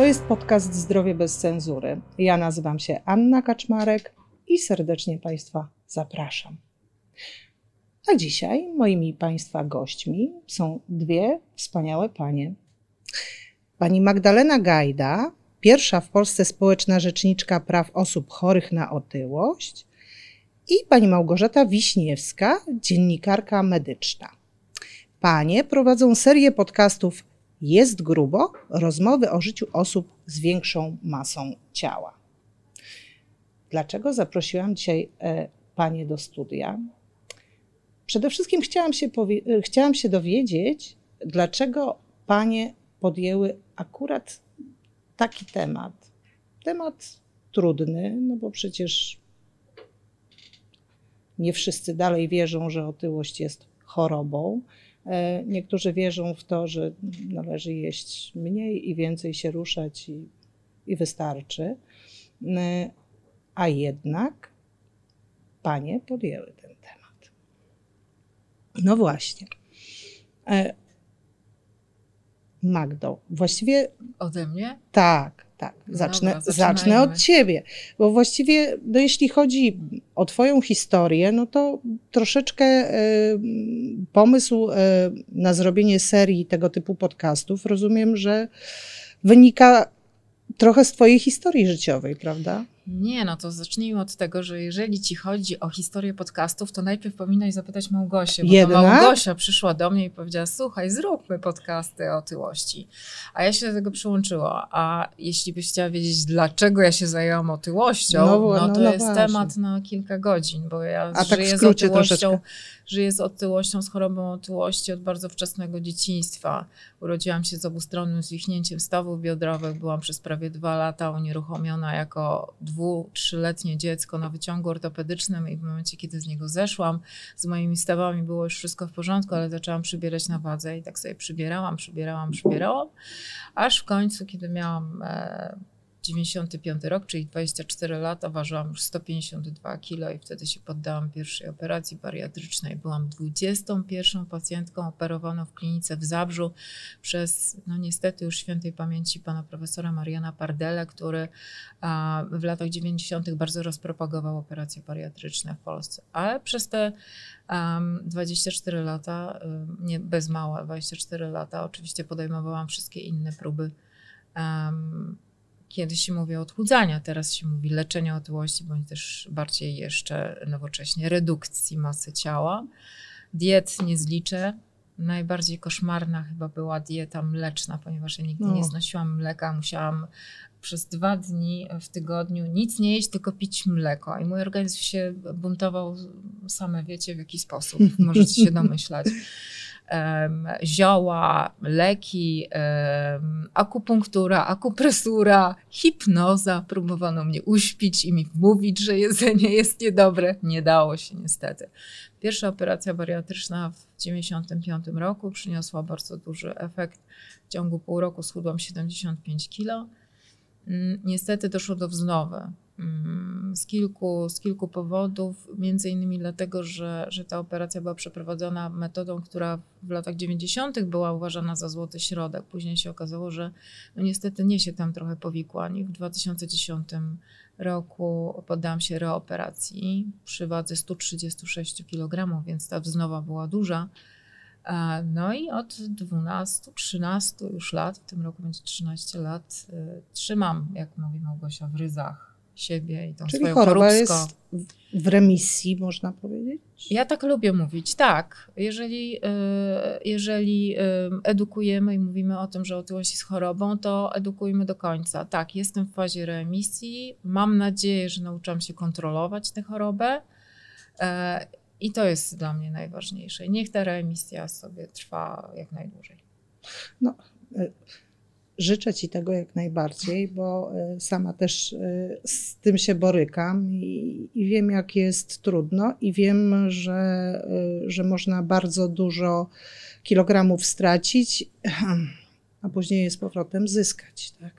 To jest podcast Zdrowie bez cenzury. Ja nazywam się Anna Kaczmarek i serdecznie Państwa zapraszam. A dzisiaj moimi Państwa gośćmi są dwie wspaniałe panie. Pani Magdalena Gajda, pierwsza w Polsce społeczna rzeczniczka praw osób chorych na otyłość i pani Małgorzata Wiśniewska, dziennikarka medyczna. Panie prowadzą serię podcastów Jest grubo rozmowy o życiu osób z większą masą ciała. Dlaczego zaprosiłam dzisiaj e, panie do studia? Przede wszystkim chciałam się, powie- chciałam się dowiedzieć, dlaczego panie podjęły akurat taki temat. Temat trudny, no bo przecież nie wszyscy dalej wierzą, że otyłość jest chorobą. E, Niektórzy wierzą w to, że należy jeść mniej i więcej się ruszać i, i wystarczy. E, A jednak panie podjęły ten temat. No właśnie. Magdo, właściwie Ode mnie? tak, tak. Zacznę, Dobra, zacznę od ciebie, bo właściwie, no jeśli chodzi o Twoją historię, no to troszeczkę e, pomysł e, na zrobienie serii tego typu podcastów rozumiem, że wynika trochę z Twojej historii życiowej, prawda? Nie, no to zacznijmy od tego, że jeżeli ci chodzi o historię podcastów, to najpierw powinnaś zapytać Małgosię, bo Jednak? to Małgosia przyszła do mnie i powiedziała, słuchaj, zróbmy podcasty o otyłości. A ja się do tego przyłączyła. A jeśli byś chciała wiedzieć, dlaczego ja się zajęłam otyłością, No, no, no, to no jest właśnie. temat na kilka godzin, bo ja A tak żyję z skrócie otyłością, troszeczkę. żyję z otyłością, z chorobą otyłości od bardzo wczesnego dzieciństwa. Urodziłam się z obustronnym zwichnięciem stawów biodrowych, byłam przez prawie dwa lata unieruchomiona jako dwu, trzyletnie dziecko na wyciągu ortopedycznym i w momencie, kiedy z niego zeszłam, z moimi stawami było już wszystko w porządku, ale zaczęłam przybierać na wadze i tak sobie przybierałam, przybierałam, przybierałam, aż w końcu, kiedy miałam e, 95 rok, czyli 24 lata, ważyłam już 152 kg i wtedy się poddałam pierwszej operacji bariatrycznej. Byłam 21 pacjentką operowaną w klinice w Zabrzu przez, no niestety już świętej pamięci pana profesora Mariana Pardele, który w latach 90. bardzo rozpropagował operacje bariatryczne w Polsce. Ale przez te um, 24 lata, nie bez mała, 24 lata, oczywiście podejmowałam wszystkie inne próby um, Kiedyś się mówi odchudzania, teraz się mówi leczenia otyłości, bądź też bardziej jeszcze nowocześnie redukcji masy ciała. Diet nie zliczę. Najbardziej koszmarna chyba była dieta mleczna, ponieważ ja nigdy No. nie znosiłam mleka. Musiałam przez dwa dni w tygodniu nic nie jeść, tylko pić mleko. I mój organizm się buntował, same wiecie w jaki sposób, możecie się domyślać zioła, leki, akupunktura, akupresura, hipnoza. Próbowano mnie uśpić i mi wmówić, że jedzenie jest niedobre. Nie dało się niestety. Pierwsza operacja bariatryczna w 1995 roku przyniosła bardzo duży efekt. W ciągu pół roku schudłam 75 kilo. Mm, Niestety doszło do wznowy z kilku, z kilku powodów, między innymi dlatego, że, że ta operacja była przeprowadzona metodą, która w latach 90. była uważana za złoty środek. Później się okazało, że no niestety niesie tam trochę powikłań. W 2010 roku poddałam się reoperacji przy wadze 136 kg, więc ta wznowa była duża. E, No i od 12, 13 już lat, w tym roku będzie 13 lat, y, trzymam, jak mówi Małgosia, w ryzach siebie i tą Czyli swoją choroba jest w remisji, można powiedzieć? Ja tak lubię mówić, tak. Jeżeli, y, jeżeli y, edukujemy i mówimy o tym, że otyłość jest chorobą, to edukujmy do końca. Tak, jestem w fazie remisji. Mam nadzieję, że nauczyłam się kontrolować tę chorobę. E, I to jest dla mnie najważniejsze. Niech ta remisja sobie trwa jak najdłużej. Życzę Ci tego jak najbardziej, bo e, sama też e, z tym się borykam i, i wiem, jak jest trudno, i wiem, że, e, że można bardzo dużo kilogramów stracić, a później je z powrotem zyskać. Tak?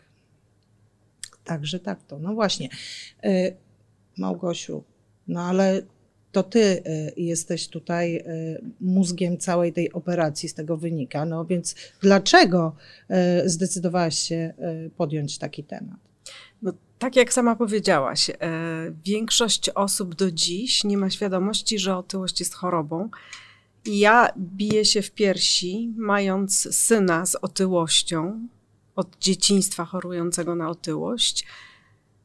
Także tak to. No właśnie. Małgosiu, no ale to ty y, jesteś tutaj y, mózgiem całej tej operacji, z tego wynika. No więc dlaczego y, zdecydowałaś się podjąć taki temat? No, tak jak sama powiedziałaś, większość osób do dziś nie ma świadomości, że otyłość jest chorobą. Ja biję się w piersi, mając syna z otyłością, od dzieciństwa chorującego na otyłość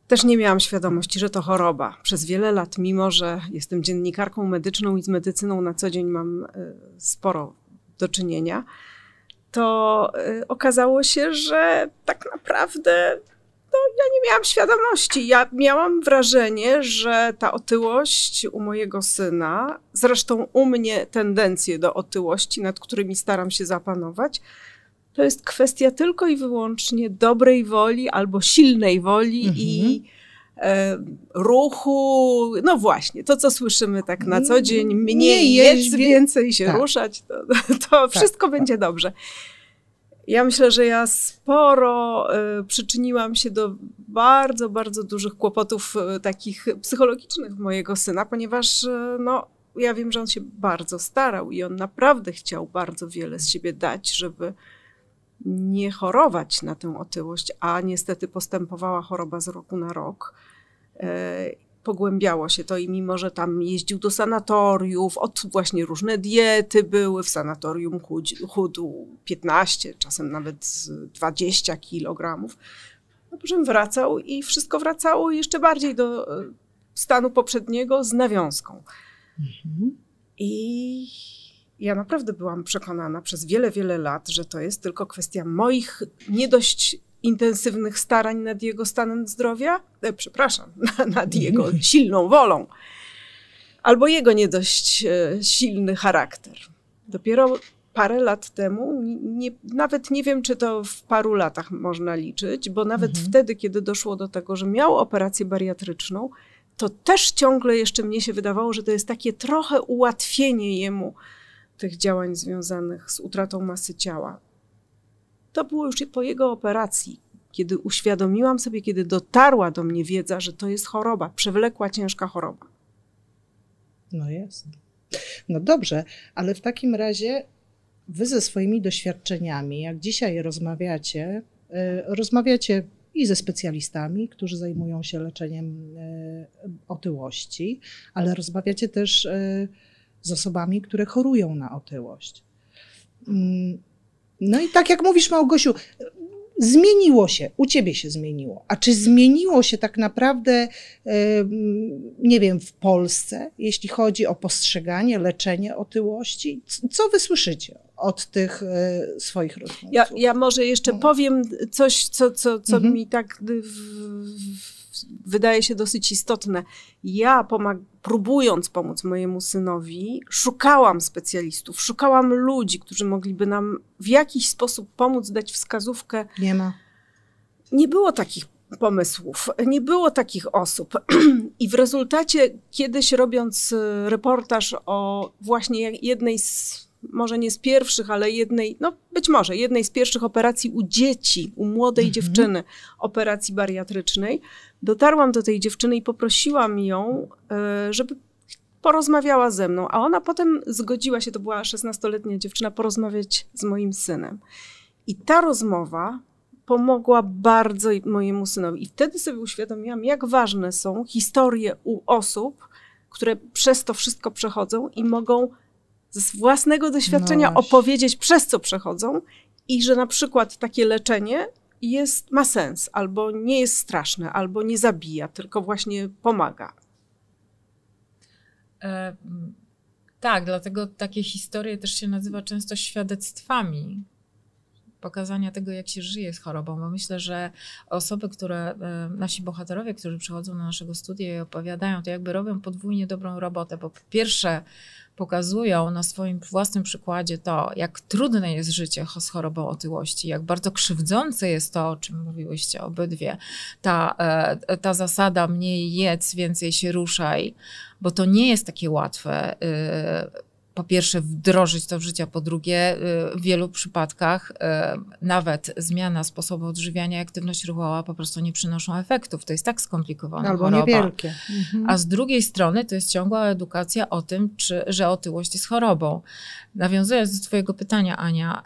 też nie miałam świadomości, że to choroba. Przez wiele lat, mimo że jestem dziennikarką medyczną i z medycyną na co dzień mam e, sporo do czynienia, to e, okazało się, że tak naprawdę no, ja nie miałam świadomości. Ja miałam wrażenie, że ta otyłość u mojego syna, zresztą u mnie tendencje do otyłości, nad którymi staram się zapanować, to jest kwestia tylko i wyłącznie dobrej woli albo silnej woli mhm. i e, ruchu. No właśnie, to co słyszymy tak na co dzień, mniej nie jeść, więcej się tak. ruszać, to, to tak, wszystko tak. będzie dobrze. Ja myślę, że ja sporo y, przyczyniłam się do bardzo, bardzo dużych kłopotów y, takich psychologicznych mojego syna, ponieważ y, no, ja wiem, że on się bardzo starał i on naprawdę chciał bardzo wiele z siebie dać, żeby nie chorować na tę otyłość, a niestety postępowała choroba z roku na rok. E, pogłębiało się to i mimo, że tam jeździł do sanatoriów, od właśnie różne diety były, w sanatorium chudł 15, czasem nawet 20 kilogramów, no potem wracał i wszystko wracało jeszcze bardziej do e, stanu poprzedniego z nawiązką. Mhm. I ja naprawdę byłam przekonana przez wiele, wiele lat, że to jest tylko kwestia moich nie dość intensywnych starań nad jego stanem zdrowia, e, przepraszam, nad jego silną wolą, albo jego nie dość e, silny charakter. Dopiero parę lat temu, nie, nawet nie wiem, czy to w paru latach można liczyć, bo nawet mhm. wtedy, kiedy doszło do tego, że miał operację bariatryczną, to też ciągle jeszcze mnie się wydawało, że to jest takie trochę ułatwienie jemu tych działań związanych z utratą masy ciała. To było już po jego operacji, kiedy uświadomiłam sobie, kiedy dotarła do mnie wiedza, że to jest choroba, przewlekła ciężka choroba. No jest. No dobrze, ale w takim razie wy ze swoimi doświadczeniami, jak dzisiaj rozmawiacie, e, rozmawiacie i ze specjalistami, którzy zajmują się leczeniem e, otyłości, ale rozmawiacie też e, z osobami, które chorują na otyłość. Mm, no i tak jak mówisz, Małgosiu, zmieniło się, u ciebie się zmieniło. A czy zmieniło się tak naprawdę, nie wiem, w Polsce, jeśli chodzi o postrzeganie, leczenie otyłości? Co wy słyszycie od tych e, swoich rozmówców? Ja, ja może jeszcze no. powiem coś, co, co, co mhm. mi tak w, w wydaje się dosyć istotne. Ja pomag- próbując pomóc mojemu synowi, szukałam specjalistów, szukałam ludzi, którzy mogliby nam w jakiś sposób pomóc, dać wskazówkę. Nie ma. Nie było takich pomysłów, nie było takich osób. I w rezultacie, kiedyś robiąc e, reportaż o właśnie jednej z może nie z pierwszych, ale jednej, no być może jednej z pierwszych operacji u dzieci, u młodej mhm. dziewczyny, operacji bariatrycznej, dotarłam do tej dziewczyny i poprosiłam ją, e, żeby porozmawiała ze mną, a ona potem zgodziła się, to była 16-letnia dziewczyna, porozmawiać z moim synem. I ta rozmowa pomogła bardzo mojemu synowi. I wtedy sobie uświadomiłam, jak ważne są historie u osób, które przez to wszystko przechodzą i mogą z własnego doświadczenia no opowiedzieć, przez co przechodzą i że na przykład takie leczenie jest, ma sens, albo nie jest straszne, albo nie zabija, tylko właśnie pomaga. E, tak, dlatego takie historie też się nazywa często świadectwami pokazania tego, jak się żyje z chorobą, bo myślę, że osoby, które, e, nasi bohaterowie, którzy przychodzą na naszego studia i opowiadają, to jakby robią podwójnie dobrą robotę, bo po pierwsze pokazują na swoim własnym przykładzie to, jak trudne jest życie z chorobą otyłości, jak bardzo krzywdzące jest to, o czym mówiłyście obydwie, ta, e, ta zasada mniej jedz, więcej się ruszaj, bo to nie jest takie łatwe. Po pierwsze wdrożyć to w życie, a po drugie y, w wielu przypadkach y, nawet zmiana sposobu odżywiania i aktywność ruchowa po prostu nie przynoszą efektów. To jest tak skomplikowane. Albo choroba. niewielkie. Mhm. A z drugiej strony to jest ciągła edukacja o tym, czy, że otyłość jest chorobą. Nawiązując do Twojego pytania, Ania,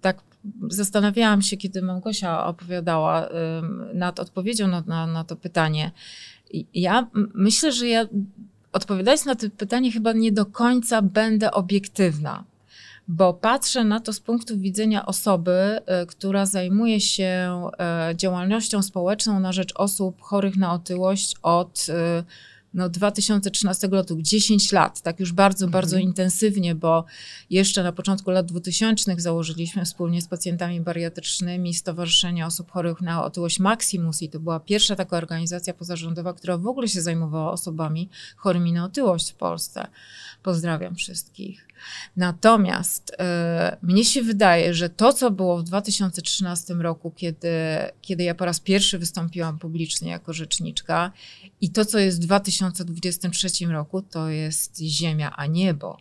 tak zastanawiałam się, kiedy Małgosia opowiadała nad odpowiedzią na, na, na to pytanie. Ja myślę, że ja odpowiadając na to pytanie, chyba nie do końca będę obiektywna, bo patrzę na to z punktu widzenia osoby, e, która zajmuje się e, działalnością społeczną na rzecz osób chorych na otyłość od e, no, 2013 roku, 10 lat, tak już bardzo, bardzo intensywnie, bo jeszcze na początku lat 2000 założyliśmy wspólnie z pacjentami bariatrycznymi Stowarzyszenie Osób Chorych na Otyłość Maximus i to była pierwsza taka organizacja pozarządowa, która w ogóle się zajmowała osobami chorymi na otyłość w Polsce. Pozdrawiam wszystkich. Natomiast e, mnie się wydaje, że to, co było w 2013 roku, kiedy, kiedy ja po raz pierwszy wystąpiłam publicznie jako rzeczniczka, i to, co jest w 2023 roku, to jest ziemia, a niebo.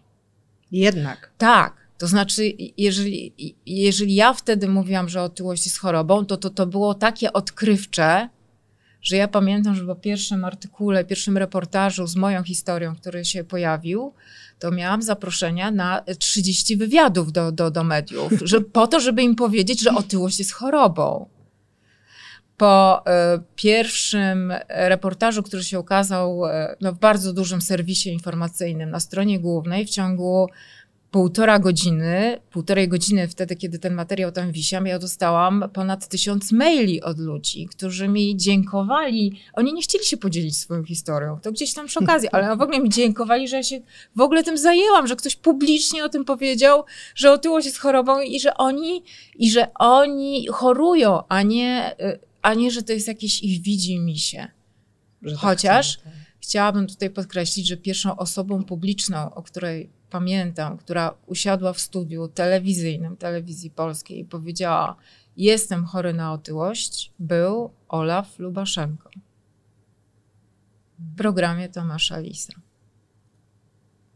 Jednak. Tak. To znaczy, jeżeli, jeżeli ja wtedy mówiłam, że otyłość jest chorobą, to, to to było takie odkrywcze, że ja pamiętam, że po pierwszym artykule, pierwszym reportażu z moją historią, który się pojawił, to miałam zaproszenia na 30 wywiadów do, do, do mediów, że, po to, żeby im powiedzieć, że otyłość jest chorobą. Po e, pierwszym reportażu, który się ukazał e, no, w bardzo dużym serwisie informacyjnym na stronie głównej, w ciągu półtora godziny, półtorej godziny wtedy, kiedy ten materiał tam wisiał, ja dostałam ponad tysiąc maili od ludzi, którzy mi dziękowali. Oni nie chcieli się podzielić swoją historią, to gdzieś tam przy okazji, ale w ogóle mi dziękowali, że ja się w ogóle tym zajęłam, że ktoś publicznie o tym powiedział, że otyłość jest chorobą i że oni, i że oni chorują, a nie, a nie, że to jest jakieś ich widzi mi się. tak Chociaż tak. Chciałabym tutaj podkreślić, że pierwszą osobą publiczną, o której pamiętam, która usiadła w studiu telewizyjnym telewizji polskiej i powiedziała: Jestem chory na otyłość, był Olaf Lubaszenko w programie Tomasza Lisa.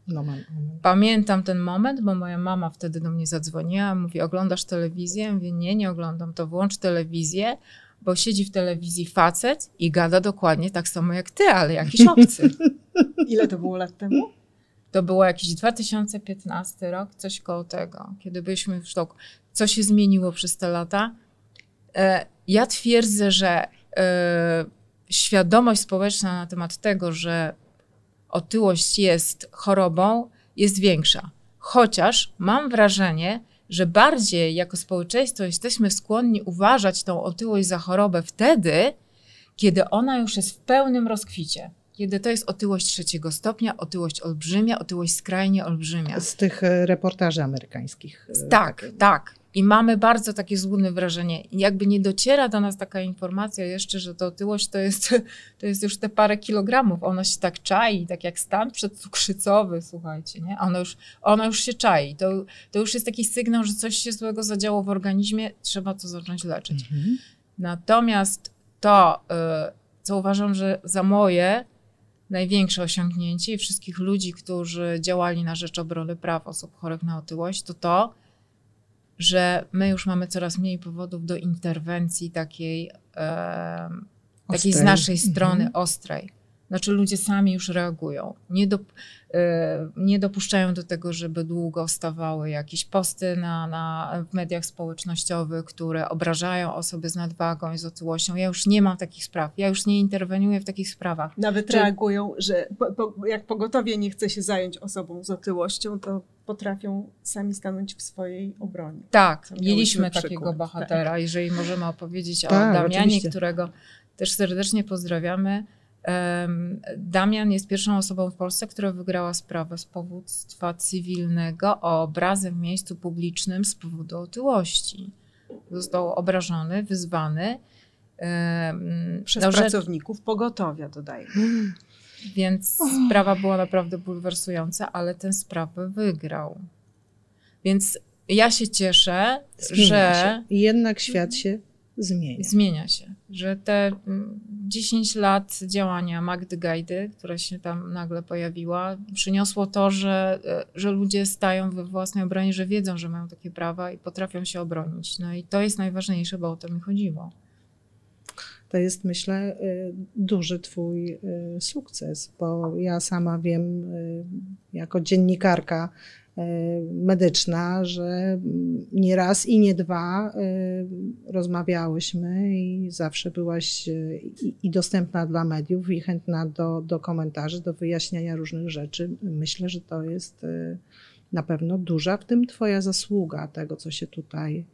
No. Pamiętam ten moment, bo moja mama wtedy do mnie zadzwoniła, mówi: Oglądasz telewizję? Ja mówię: Nie, nie oglądam, to włącz telewizję, bo siedzi w telewizji facet i gada dokładnie tak samo jak ty, ale jakiś obcy. Ile to było lat temu? To było jakiś 2015 rok, coś koło tego, kiedy byliśmy w sztoku. Co się zmieniło przez te lata? E, Ja twierdzę, że e, świadomość społeczna na temat tego, że otyłość jest chorobą, jest większa. Chociaż mam wrażenie, że bardziej jako społeczeństwo jesteśmy skłonni uważać tą otyłość za chorobę wtedy, kiedy ona już jest w pełnym rozkwicie. Kiedy to jest otyłość trzeciego stopnia, otyłość olbrzymia, otyłość skrajnie olbrzymia. Z tych e, reportaży amerykańskich. e, Tak, takie. tak. I mamy bardzo takie złudne wrażenie. I jakby nie dociera do nas taka informacja jeszcze, że to otyłość to jest, to jest już te parę kilogramów. Ona się tak czai, tak jak stan przedcukrzycowy, słuchajcie, nie? Ona już, ona już się czai. To, to już jest taki sygnał, że coś się złego zadziało w organizmie, trzeba to zacząć leczyć. Mhm. Natomiast to, y, co uważam, że za moje największe osiągnięcie i wszystkich ludzi, którzy działali na rzecz obrony praw osób chorych na otyłość, to to, że my już mamy coraz mniej powodów do interwencji takiej, e, takiej z naszej strony Mhm. ostrej. Znaczy ludzie sami już reagują. Nie, do, e, nie dopuszczają do tego, żeby długo stawały jakieś posty na, na, w mediach społecznościowych, które obrażają osoby z nadwagą i z otyłością. Ja już nie mam takich spraw. Ja już nie interweniuję w takich sprawach. Nawet Czy- reagują, że po, po, jak pogotowie nie chce się zająć osobą z otyłością, to potrafią sami stanąć w swojej obronie. Tak, mieliśmy takiego przykład, bohatera, jeżeli możemy opowiedzieć Tak, o Damianie, oczywiście. którego też serdecznie pozdrawiamy. Damian jest pierwszą osobą w Polsce, która wygrała sprawę z powództwa cywilnego o obrazę w miejscu publicznym z powodu otyłości. Został obrażony, wyzwany. Przez no, że- pracowników pogotowia, dodaję. więc sprawa była naprawdę bulwersująca, ale tę sprawę wygrał. Więc ja się cieszę, Zmienia że się. Jednak świat się zmienia. Zmienia się, że te mm, 10 lat działania Magdy Gajdy, która się tam nagle pojawiła, przyniosło to, że, e, że ludzie stają we własnej obronie, że wiedzą, że mają takie prawa i potrafią się obronić. No i to jest najważniejsze, bo o to mi chodziło. To jest, myślę, y, duży Twój y, sukces, bo ja sama wiem, jako dziennikarka medyczna, że nie raz i nie dwa rozmawiałyśmy i zawsze byłaś i dostępna dla mediów, i chętna do, do komentarzy, do wyjaśniania różnych rzeczy. Myślę, że to jest na pewno duża w tym Twoja zasługa tego, co się tutaj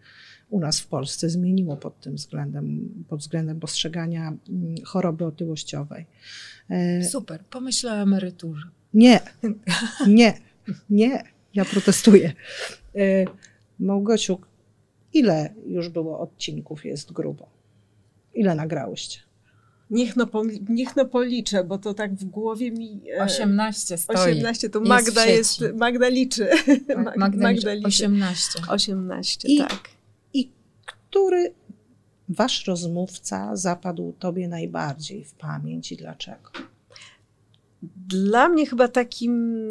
u nas w Polsce zmieniło pod tym względem, pod względem postrzegania mm, choroby otyłościowej. Super, pomyślę o emeryturze. Nie, nie, nie, ja protestuję. E, Małgosiu, ile już było odcinków jest grubo? Ile nagrałyście? Niech no, niech no policzę, bo to tak w głowie mi... 18 e, stoi. 18, to Magda jest, jest Magda liczy. Magda, Magda liczy. 18. 18, I, tak który wasz rozmówca zapadł tobie najbardziej w pamięć i dlaczego? Dla mnie chyba takim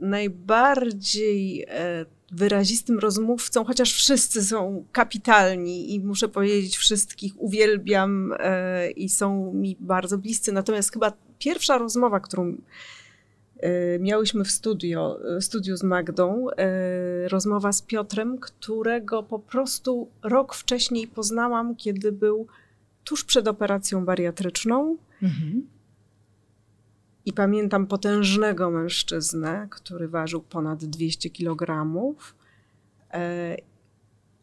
najbardziej e, wyrazistym rozmówcą, chociaż wszyscy są kapitalni i muszę powiedzieć, wszystkich uwielbiam e, i są mi bardzo bliscy. Natomiast chyba pierwsza rozmowa, którą E, miałyśmy w studio, studiu z Magdą rozmowa z Piotrem, którego po prostu rok wcześniej poznałam, kiedy był tuż przed operacją bariatryczną. Mhm. I pamiętam potężnego mężczyznę, który ważył ponad 200 kg.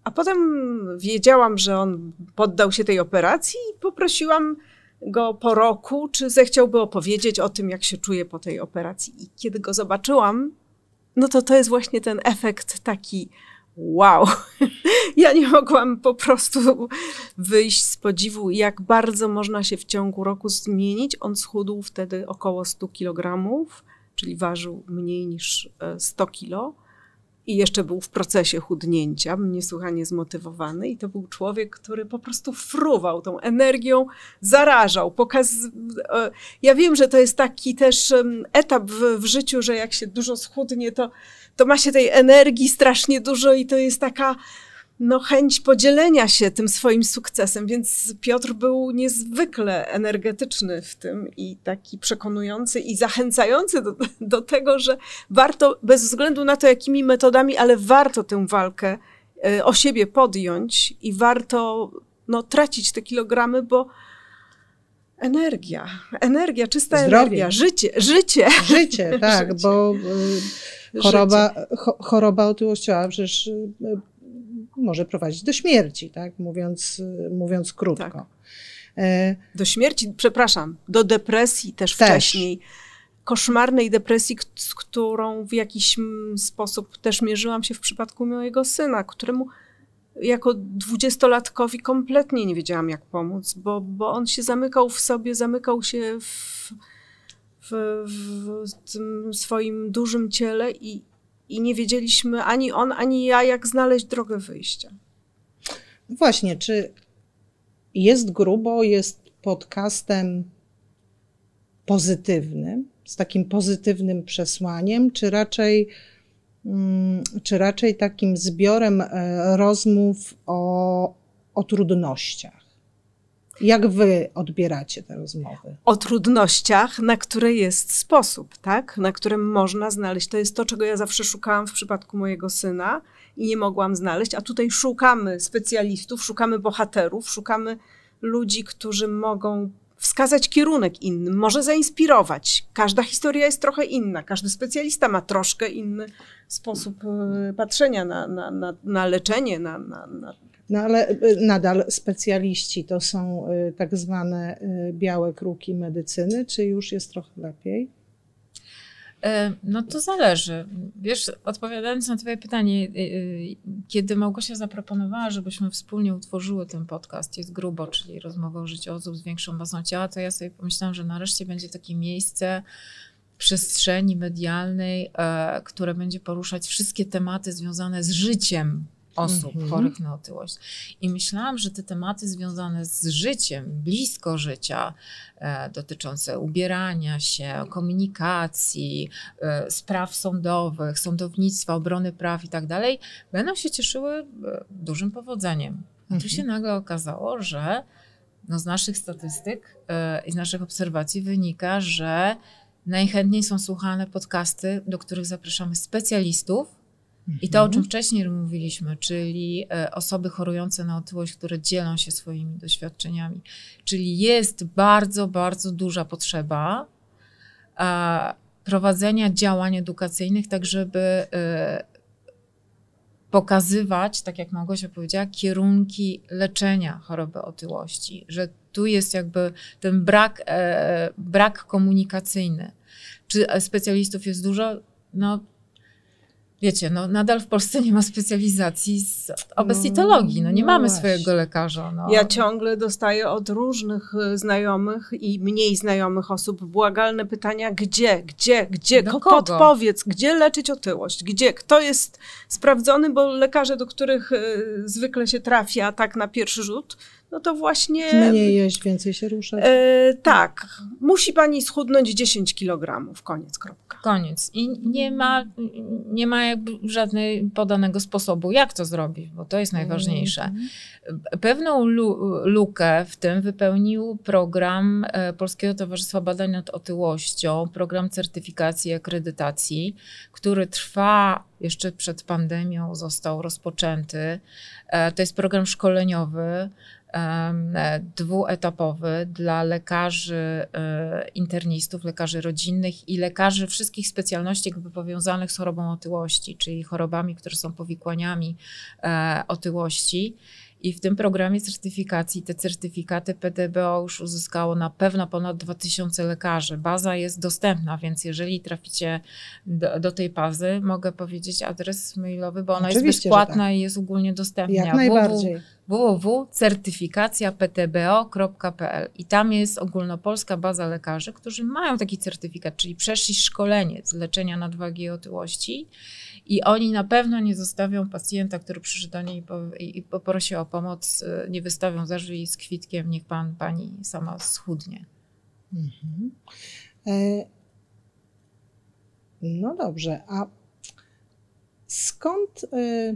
A potem wiedziałam, że on poddał się tej operacji i poprosiłam go po roku, czy zechciałby opowiedzieć o tym, jak się czuje po tej operacji. I kiedy go zobaczyłam, no to to jest właśnie ten efekt taki wow. Ja nie mogłam po prostu wyjść z podziwu, jak bardzo można się w ciągu roku zmienić. On schudł wtedy około 100 kg, czyli ważył mniej niż 100 e, kg i jeszcze był w procesie chudnięcia, niesłychanie zmotywowany i to był człowiek, który po prostu fruwał tą energią, zarażał, pokaz... E, ja wiem, że to jest taki też etap w, w życiu, że jak się dużo schudnie, to, to ma się tej energii strasznie dużo i to jest taka no, chęć podzielenia się tym swoim sukcesem, więc Piotr był niezwykle energetyczny w tym i taki przekonujący i zachęcający do, do tego, że warto, bez względu na to, jakimi metodami, ale warto tę walkę e, o siebie podjąć i warto no, tracić te kilogramy, bo energia, energia, czysta Zdrowie. energia, życie, życie. Życie, tak, życie. bo y, choroba, choroba otyłościowa przecież y, może prowadzić do śmierci, tak? mówiąc, mówiąc krótko. Tak. E, do śmierci, przepraszam, do depresji też, też. wcześniej. Koszmarnej depresji, z którą w jakiś sposób też mierzyłam się w przypadku mojego syna, któremu jako dwudziestolatkowi kompletnie nie wiedziałam, jak pomóc, bo, bo on się zamykał w sobie, zamykał się w, w, w tym swoim dużym ciele i, i nie wiedzieliśmy ani on, ani ja, jak znaleźć drogę wyjścia. Właśnie, czy jest grubo, jest podcastem pozytywnym, z takim pozytywnym przesłaniem, czy raczej, mm, czy raczej takim zbiorem e, rozmów o, o trudnościach? Jak wy odbieracie te rozmowy? O trudnościach, na które jest sposób, tak? Na którym można znaleźć. To jest to, czego ja zawsze szukałam w przypadku mojego syna i nie mogłam znaleźć. A tutaj szukamy specjalistów, szukamy bohaterów, szukamy ludzi, którzy mogą wskazać kierunek innym, może zainspirować. Każda historia jest trochę inna, każdy specjalista ma troszkę inny sposób e, patrzenia na, na, na, na leczenie, na, na, na no ale y, nadal specjaliści to są y, tak zwane y, białe kruki medycyny, czy już jest trochę lepiej? E, no to zależy. Wiesz, odpowiadając na Twoje pytanie, kiedy Małgosia zaproponowała, żebyśmy wspólnie utworzyły ten podcast, jest grubo, czyli rozmowa o życiu osób z większą masą ciała, to ja sobie pomyślałam, że nareszcie będzie takie miejsce przestrzeni medialnej, e, które będzie poruszać wszystkie tematy związane z życiem osób Mhm. chorych na otyłość. I myślałam, że te tematy związane z życiem, blisko życia, e, dotyczące ubierania się, komunikacji, e, spraw sądowych, sądownictwa, obrony praw i tak dalej, będą się cieszyły e, dużym powodzeniem. A tu Mhm. się nagle okazało, że no z naszych statystyk e, i z naszych obserwacji wynika, że najchętniej są słuchane podcasty, do których zapraszamy specjalistów, i to, o czym wcześniej mówiliśmy, czyli e, osoby chorujące na otyłość, które dzielą się swoimi doświadczeniami. Czyli jest bardzo, bardzo duża potrzeba e, prowadzenia działań edukacyjnych, tak żeby e, pokazywać, tak jak Małgosia powiedziała, kierunki leczenia choroby otyłości, że tu jest jakby ten brak, brak komunikacyjny. Czy specjalistów jest dużo? No, wiecie, no nadal w Polsce nie ma specjalizacji z obesitologii, no nie No mamy właśnie. swojego lekarza. No. Ja ciągle dostaję od różnych y, znajomych i mniej znajomych osób błagalne pytania, gdzie, gdzie, gdzie, Do Ko- kogo? podpowiedz, gdzie leczyć otyłość, gdzie, kto jest sprawdzony, bo lekarze, do których y, zwykle się trafia tak na pierwszy rzut, no to właśnie... Mniej jeść, więcej się ruszać. E, tak, musi pani schudnąć 10 kg, koniec, kropka. Koniec. I nie ma, nie ma jakby żadnego podanego sposobu, jak to zrobić, bo to jest najważniejsze. Mhm. Pewną lu- lukę w tym wypełnił program e, Polskiego Towarzystwa Badań nad Otyłością, program certyfikacji i akredytacji, który trwa jeszcze przed pandemią, został rozpoczęty. E, To jest program szkoleniowy, dwuetapowy dla lekarzy e, internistów, lekarzy rodzinnych i lekarzy wszystkich specjalności jakby powiązanych z chorobą otyłości, czyli chorobami, które są powikłaniami e, otyłości. I w tym programie certyfikacji te certyfikaty PDBO już uzyskało na pewno ponad 2000 lekarzy. Baza jest dostępna, więc jeżeli traficie do, do tej bazy, mogę powiedzieć adres mailowy, bo ona Oczywiście, jest że bezpłatna tak. i jest ogólnie dostępna. Jak najbardziej. www.certyfikacjaptbo.pl i tam jest ogólnopolska baza lekarzy, którzy mają taki certyfikat, czyli przeszli szkolenie z leczenia nadwagi i otyłości i oni na pewno nie zostawią pacjenta, który przyszedł do niej i, po, i, i poprosi o pomoc, y, nie wystawią za z kwitkiem, niech pan, pani sama schudnie. Mhm. E, No dobrze, a skąd e,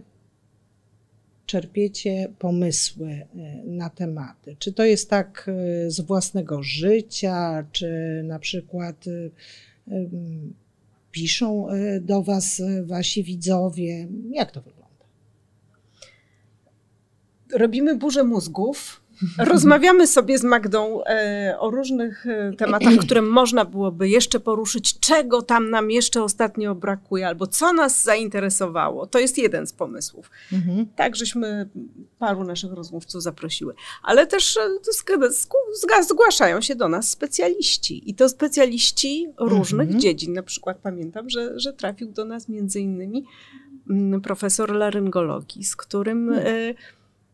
czerpiecie pomysły e, na tematy? Czy to jest tak z własnego życia, czy na przykład piszą e, do Was e, Wasi widzowie? Jak to wygląda? robimy burzę mózgów. Rozmawiamy sobie z Magdą e, o różnych e, tematach, które można byłoby jeszcze poruszyć, czego tam nam jeszcze ostatnio brakuje, albo co nas zainteresowało. To jest jeden z pomysłów. Mhm. Tak, żeśmy paru naszych rozmówców zaprosiły. Ale też e, zgłaszają się do nas specjaliści. I to specjaliści różnych Mhm. dziedzin. Na przykład pamiętam, że, że trafił do nas między innymi mm, profesor laryngologii, z którym Hmm. e,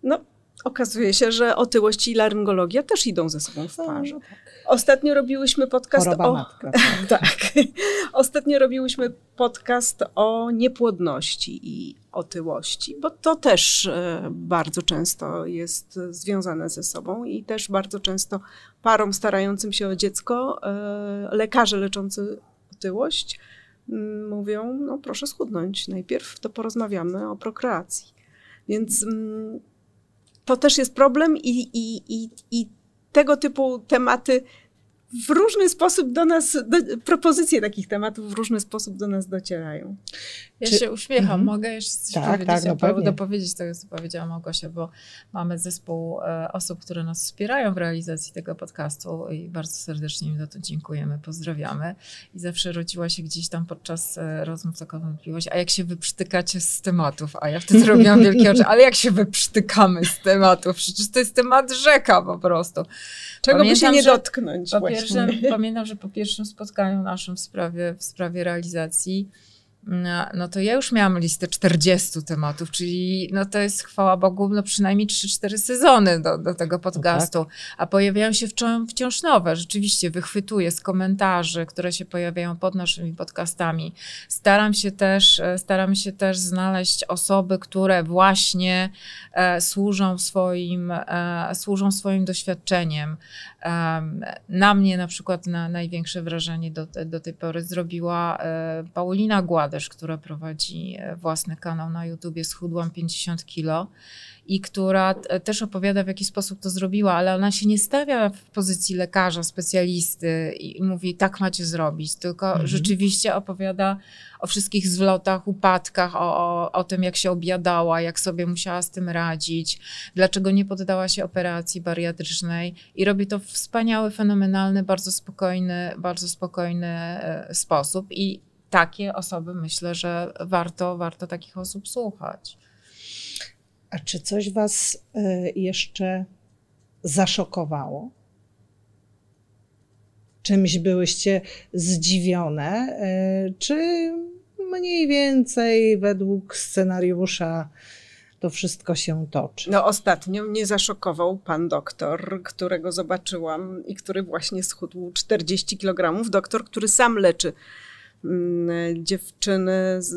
no, okazuje się, że otyłość i laryngologia też idą ze sobą w No, parze. no tak. Ostatnio robiłyśmy podcast Choroba o... matka. tak. Tak. Ostatnio robiłyśmy podcast o niepłodności i otyłości, bo to też e, bardzo często jest związane ze sobą i też bardzo często parom starającym się o dziecko, e, lekarze leczący otyłość mm, mówią, no proszę schudnąć, najpierw to porozmawiamy o prokreacji. Więc mm, to też jest problem i, i, i, i tego typu tematy w różny sposób do nas, do, propozycje takich tematów w różny sposób do nas docierają. Ja Czy- się uśmiecham, Mhm. mogę jeszcze coś Tak, powiedzieć, tak, no dopowiedzieć tego, co powiedziała Małgosia, bo mamy zespół e, osób, które nas wspierają w realizacji tego podcastu i bardzo serdecznie im za to dziękujemy, pozdrawiamy. I zawsze rodziła się gdzieś tam podczas e, rozmów taka wątpliwość, a jak się wyprztykacie z tematów? A ja wtedy robiłam wielkie oczy, ale jak się wyprztykamy z tematów? Przecież to jest temat rzeka po prostu. Czego by się Pamiętam, nie dotknąć Po pierwszym, pamiętam, że po pierwszym spotkaniu naszym w sprawie, w sprawie realizacji no, no to ja już miałam listę 40 tematów, czyli no to jest chwała Bogu no przynajmniej 3-4 sezony do, do tego podcastu, no tak. a pojawiają się wciąż nowe, rzeczywiście wychwytuję z komentarzy, które się pojawiają pod naszymi podcastami. Staram się też, e, staram się też znaleźć osoby, które właśnie e, służą swoim, e, służą swoim doświadczeniem. E, na mnie na przykład na największe wrażenie do, do tej pory zrobiła e, Paulina Gład, Bangladesz, która prowadzi e, własny kanał na YouTubie Schudłam 50 kilo i która też opowiada, w jaki sposób to zrobiła, ale ona się nie stawia w pozycji lekarza, specjalisty i mówi, tak macie zrobić, tylko mhm. rzeczywiście opowiada o wszystkich zwlotach, upadkach, o, o, o tym, jak się obiadała, jak sobie musiała z tym radzić, dlaczego nie poddała się operacji bariatrycznej i robi to w wspaniały, fenomenalny, bardzo spokojny, bardzo spokojny e, sposób i takie osoby myślę, że warto, warto takich osób słuchać. A czy coś Was y, jeszcze zaszokowało? Czymś byłyście zdziwione? Y, czy mniej więcej według scenariusza to wszystko się toczy? No ostatnio mnie zaszokował pan doktor, którego zobaczyłam i który właśnie schudł 40 kg. Doktor, który sam leczy dziewczyny z,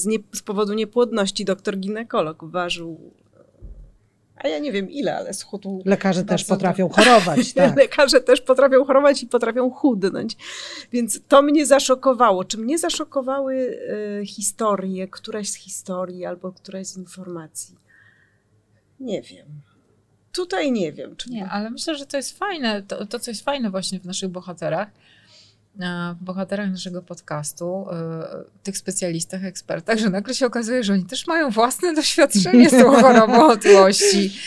z, nie, z powodu niepłodności. Doktor ginekolog ważył a ja nie wiem ile, ale schudł. Lekarze też potrafią chorować. Tak. Lekarze też potrafią chorować i potrafią chudnąć. Więc to mnie zaszokowało. Czy mnie zaszokowały y, historie, któraś z historii albo któraś z informacji? Nie wiem. Tutaj nie wiem. Czy nie, ale myślę, że to jest fajne. To, to, co jest fajne właśnie w naszych bohaterach, bohaterach naszego podcastu, e, tych specjalistach, ekspertach, że nagle się okazuje, że oni też mają własne doświadczenie z tą chorobą otyłości.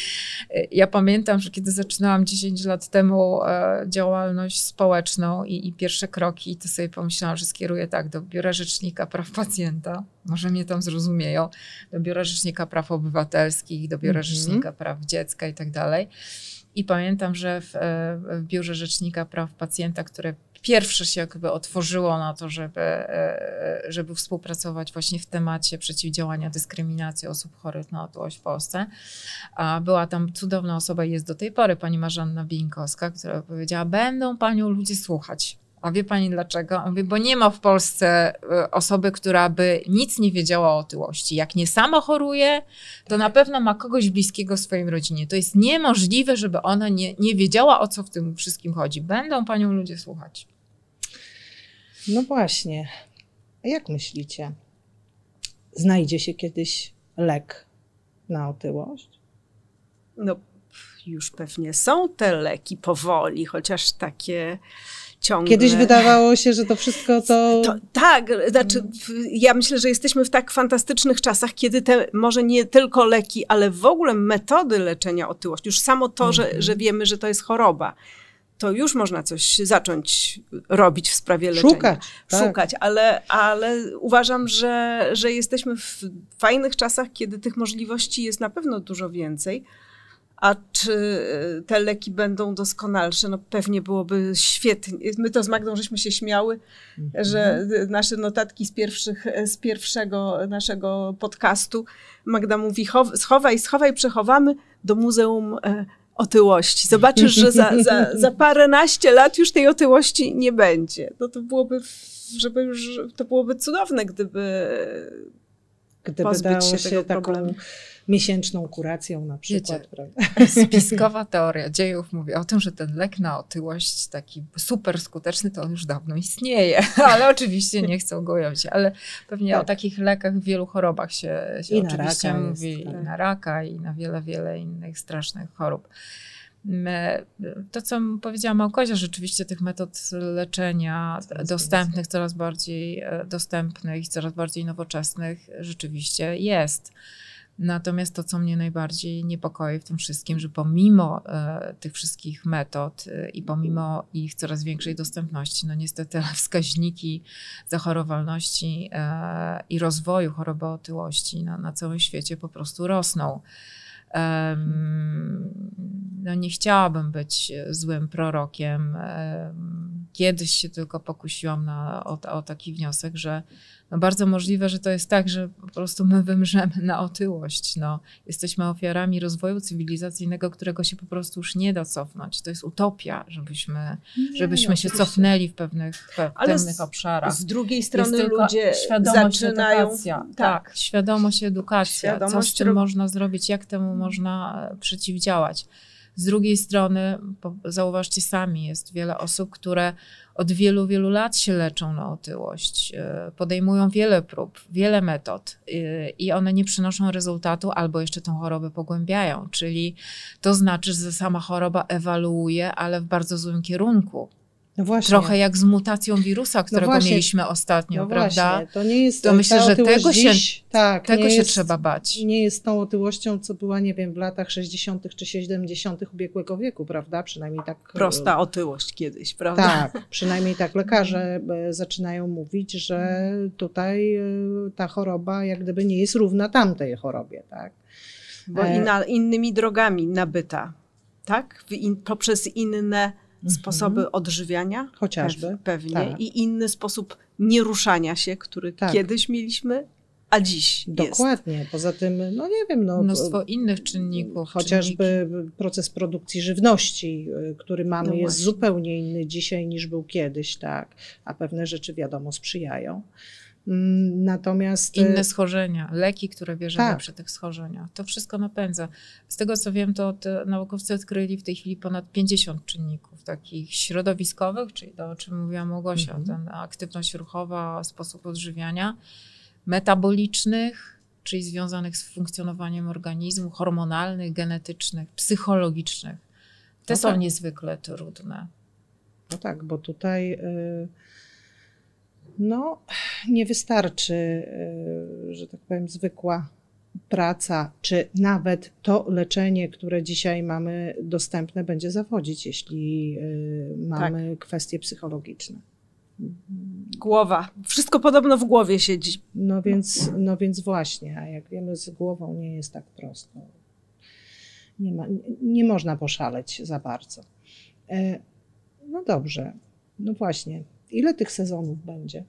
Ja pamiętam, że kiedy zaczynałam 10 lat temu e, działalność społeczną i, i pierwsze kroki, to sobie pomyślałam, że skieruję tak do Biura Rzecznika Praw Pacjenta, może mnie tam zrozumieją, do Biura Rzecznika Praw Obywatelskich, do Biura mm -hmm. Rzecznika Praw Dziecka i tak dalej. I pamiętam, że w, e, w Biurze Rzecznika Praw Pacjenta, które pierwsze się jakby otworzyło na to, żeby, e, żeby współpracować właśnie w temacie przeciwdziałania dyskryminacji osób chorych na otyłość w Polsce. Była tam cudowna osoba jest do tej pory pani Marzanna Binkowska, która powiedziała, będą panią ludzie słuchać. A wie pani dlaczego? On mówi, bo nie ma w Polsce e, osoby, która by nic nie wiedziała o otyłości. Jak nie sama choruje, to na pewno ma kogoś bliskiego w swoim rodzinie. To jest niemożliwe, żeby ona nie, nie wiedziała, o co w tym wszystkim chodzi. Będą panią ludzie słuchać. No właśnie. A jak myślicie? Znajdzie się kiedyś lek na otyłość? No, już pewnie są te leki powoli, chociaż takie ciągle. Kiedyś wydawało się, że to wszystko to... to... tak, znaczy ja myślę, że jesteśmy w tak fantastycznych czasach, kiedy te może nie tylko leki, ale w ogóle metody leczenia otyłości, już samo to, że, że wiemy, że to jest choroba, to już można coś zacząć robić w sprawie leczenia. Szukać. Tak. Szukać, ale, ale uważam, że, że jesteśmy w fajnych czasach, kiedy tych możliwości jest na pewno dużo więcej. A czy te leki będą doskonalsze? No pewnie byłoby świetnie. My to z Magdą żeśmy się śmiały, mhm. że nasze notatki z, pierwszych, z pierwszego naszego podcastu, Magda mówi, schowaj, schowaj, przechowamy do Muzeum e, otyłości. Zobaczysz, że za, za, za paręnaście lat już tej otyłości nie będzie. No to byłoby, żeby już, to byłoby cudowne, gdyby, gdyby pozbyć się, się tego taką problemu. Miesięczną kuracją na przykład. Wiecie, spiskowa teoria dziejów mówi o tym, że ten lek na otyłość taki super skuteczny, to on już dawno istnieje, ale oczywiście nie chcą go ujawnić. Ale pewnie tak. o takich lekach w wielu chorobach się, się I oczywiście mówi, jest, tak. i na raka, i na wiele, wiele innych strasznych chorób. To, co powiedziała Małkosia, rzeczywiście tych metod leczenia dostępnych, coraz bardziej e, dostępnych, coraz bardziej nowoczesnych rzeczywiście jest. Natomiast to, co mnie najbardziej niepokoi w tym wszystkim, że pomimo e, tych wszystkich metod e, i pomimo ich coraz większej dostępności, no niestety wskaźniki zachorowalności e, i rozwoju choroby otyłości na, na całym świecie po prostu rosną. No nie chciałabym być złym prorokiem. Kiedyś się tylko pokusiłam na, o, o taki wniosek, że no bardzo możliwe, że to jest tak, że po prostu my wymrzemy na otyłość. No, jesteśmy ofiarami rozwoju cywilizacyjnego, którego się po prostu już nie da cofnąć. To jest utopia, żebyśmy, Nie, żebyśmy no, się cofnęli w pewnych, w pewnych z- obszarach. Z drugiej strony ludzie świadomość, zaczynają. edukacja. Tak. świadomość, edukacja. co z Świadomość ro- można zrobić, jak temu można e, przeciwdziałać. Z drugiej strony, zauważcie sami, jest wiele osób, które od wielu, wielu lat się leczą na otyłość, e, podejmują wiele prób, wiele metod e, i one nie przynoszą rezultatu albo jeszcze tą chorobę pogłębiają. Czyli to znaczy, że sama choroba ewaluuje, ale w bardzo złym kierunku. No właśnie. Trochę jak z mutacją wirusa, którego właśnie. mieliśmy ostatnio, no prawda? właśnie, to nie jest To myślę, że tego się- dziś, tak, Tego się jest, trzeba bać. Nie jest tą otyłością, co była, nie wiem, w latach 60. czy 70. ubiegłego wieku, prawda? Przynajmniej tak. e, Prosta otyłość kiedyś, prawda? Tak, przynajmniej tak lekarze e, zaczynają mówić, że tutaj e, ta choroba jak gdyby nie jest równa tamtej chorobie, tak? Bo E, inna, innymi drogami nabyta, tak? W in, poprzez inne sposoby odżywiania. Chociażby, Pew, pewnie. tak. I inny sposób nieruszania się, który Tak. kiedyś mieliśmy, a dziś jest. Dokładnie. Poza tym, no nie wiem, no. Mnóstwo innych czynników. Chociażby proces produkcji żywności, y, który mamy, No jest właśnie. zupełnie inny dzisiaj niż był kiedyś, tak, a pewne rzeczy wiadomo sprzyjają. Mm, Natomiast. y, Inne schorzenia, leki, które bierzemy Tak. przy tych schorzeniach. To wszystko napędza. Z tego co wiem, to naukowcy odkryli w tej chwili ponad 50 czynników takich środowiskowych, czyli to, o czym mówiła Małgosia, Mhm. ten aktywność ruchowa, sposób odżywiania, metabolicznych, czyli związanych z funkcjonowaniem organizmu, hormonalnych, genetycznych, psychologicznych. Te No są tak. niezwykle trudne. No tak, bo tutaj y, no, nie wystarczy, y, że tak powiem, zwykła praca, czy nawet to leczenie, które dzisiaj mamy dostępne, będzie zawodzić, jeśli y, mamy kwestie psychologiczne. Głowa. Wszystko podobno w głowie siedzi. No więc, no więc właśnie, a jak wiemy, z głową nie jest tak prosto. Nie, ma, nie, nie można poszaleć za bardzo. E, no dobrze, no właśnie. Ile tych sezonów będzie?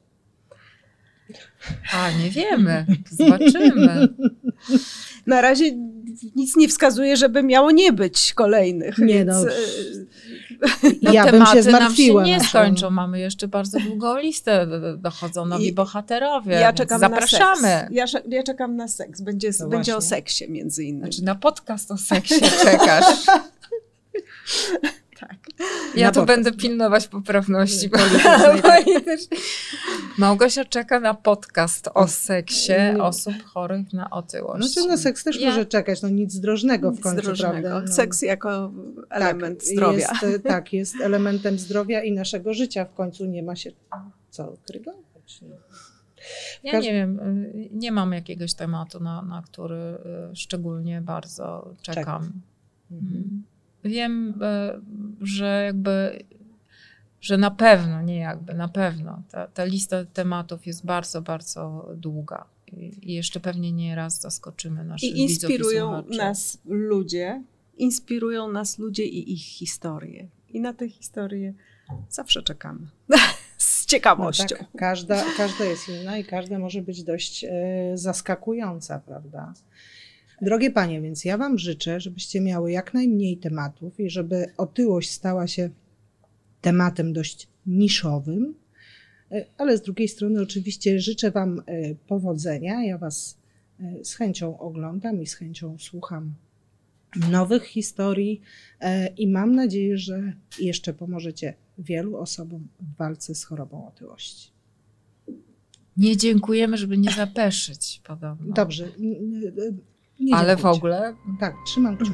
A, nie wiemy. Zobaczymy. Na razie nic nie wskazuje, żeby miało nie być kolejnych. Nie, więc, no. e, ja bym tematy się zmartwiła. nam się nie skończą. Mamy jeszcze bardzo długą listę. Dochodzą nowi I- bohaterowie. Ja czekam zapraszamy. na seks. Ja, ja czekam na seks. Będzie, No będzie o seksie między innymi. Znaczy na podcast o seksie czekasz. tak. Ja Na tu podcast. będę pilnować poprawności. Bo, bo tak. też... Małgosia czeka na podcast o seksie Nie. osób chorych na otyłość. Znaczy na seks też Ja- może czekać, no nic drożnego w Nic końcu, drożnego. prawda? No. Seks jako element tak, zdrowia. Jest, e, tak, jest elementem zdrowia i naszego życia. W końcu nie ma się co krygować. No. Ja nie wiem, y, nie mam jakiegoś tematu, na, na który y, szczególnie bardzo czekam. Mhm. Wiem, e, że jakby, że na pewno, nie jakby, na pewno ta, ta lista tematów jest bardzo, bardzo długa. I, i jeszcze pewnie nie raz zaskoczymy naszych I widzów i inspirują słuchaczy. nas ludzie, inspirują nas ludzie i ich historie. I na te historie zawsze czekamy. Z No ciekawością. tak, każda, każda jest inna i każda może być dość e, zaskakująca, prawda? Drogie panie, więc ja wam życzę, żebyście miały jak najmniej tematów i żeby otyłość stała się tematem dość niszowym, e, ale z drugiej strony oczywiście życzę wam e, powodzenia. Ja was e, z chęcią oglądam i z chęcią słucham nowych historii i mam nadzieję, że jeszcze pomożecie wielu osobom w walce z chorobą otyłości. Nie dziękujemy, żeby nie zapeszyć podobno. Dobrze. Nie Ale w ogóle Tak, trzymam kciuki.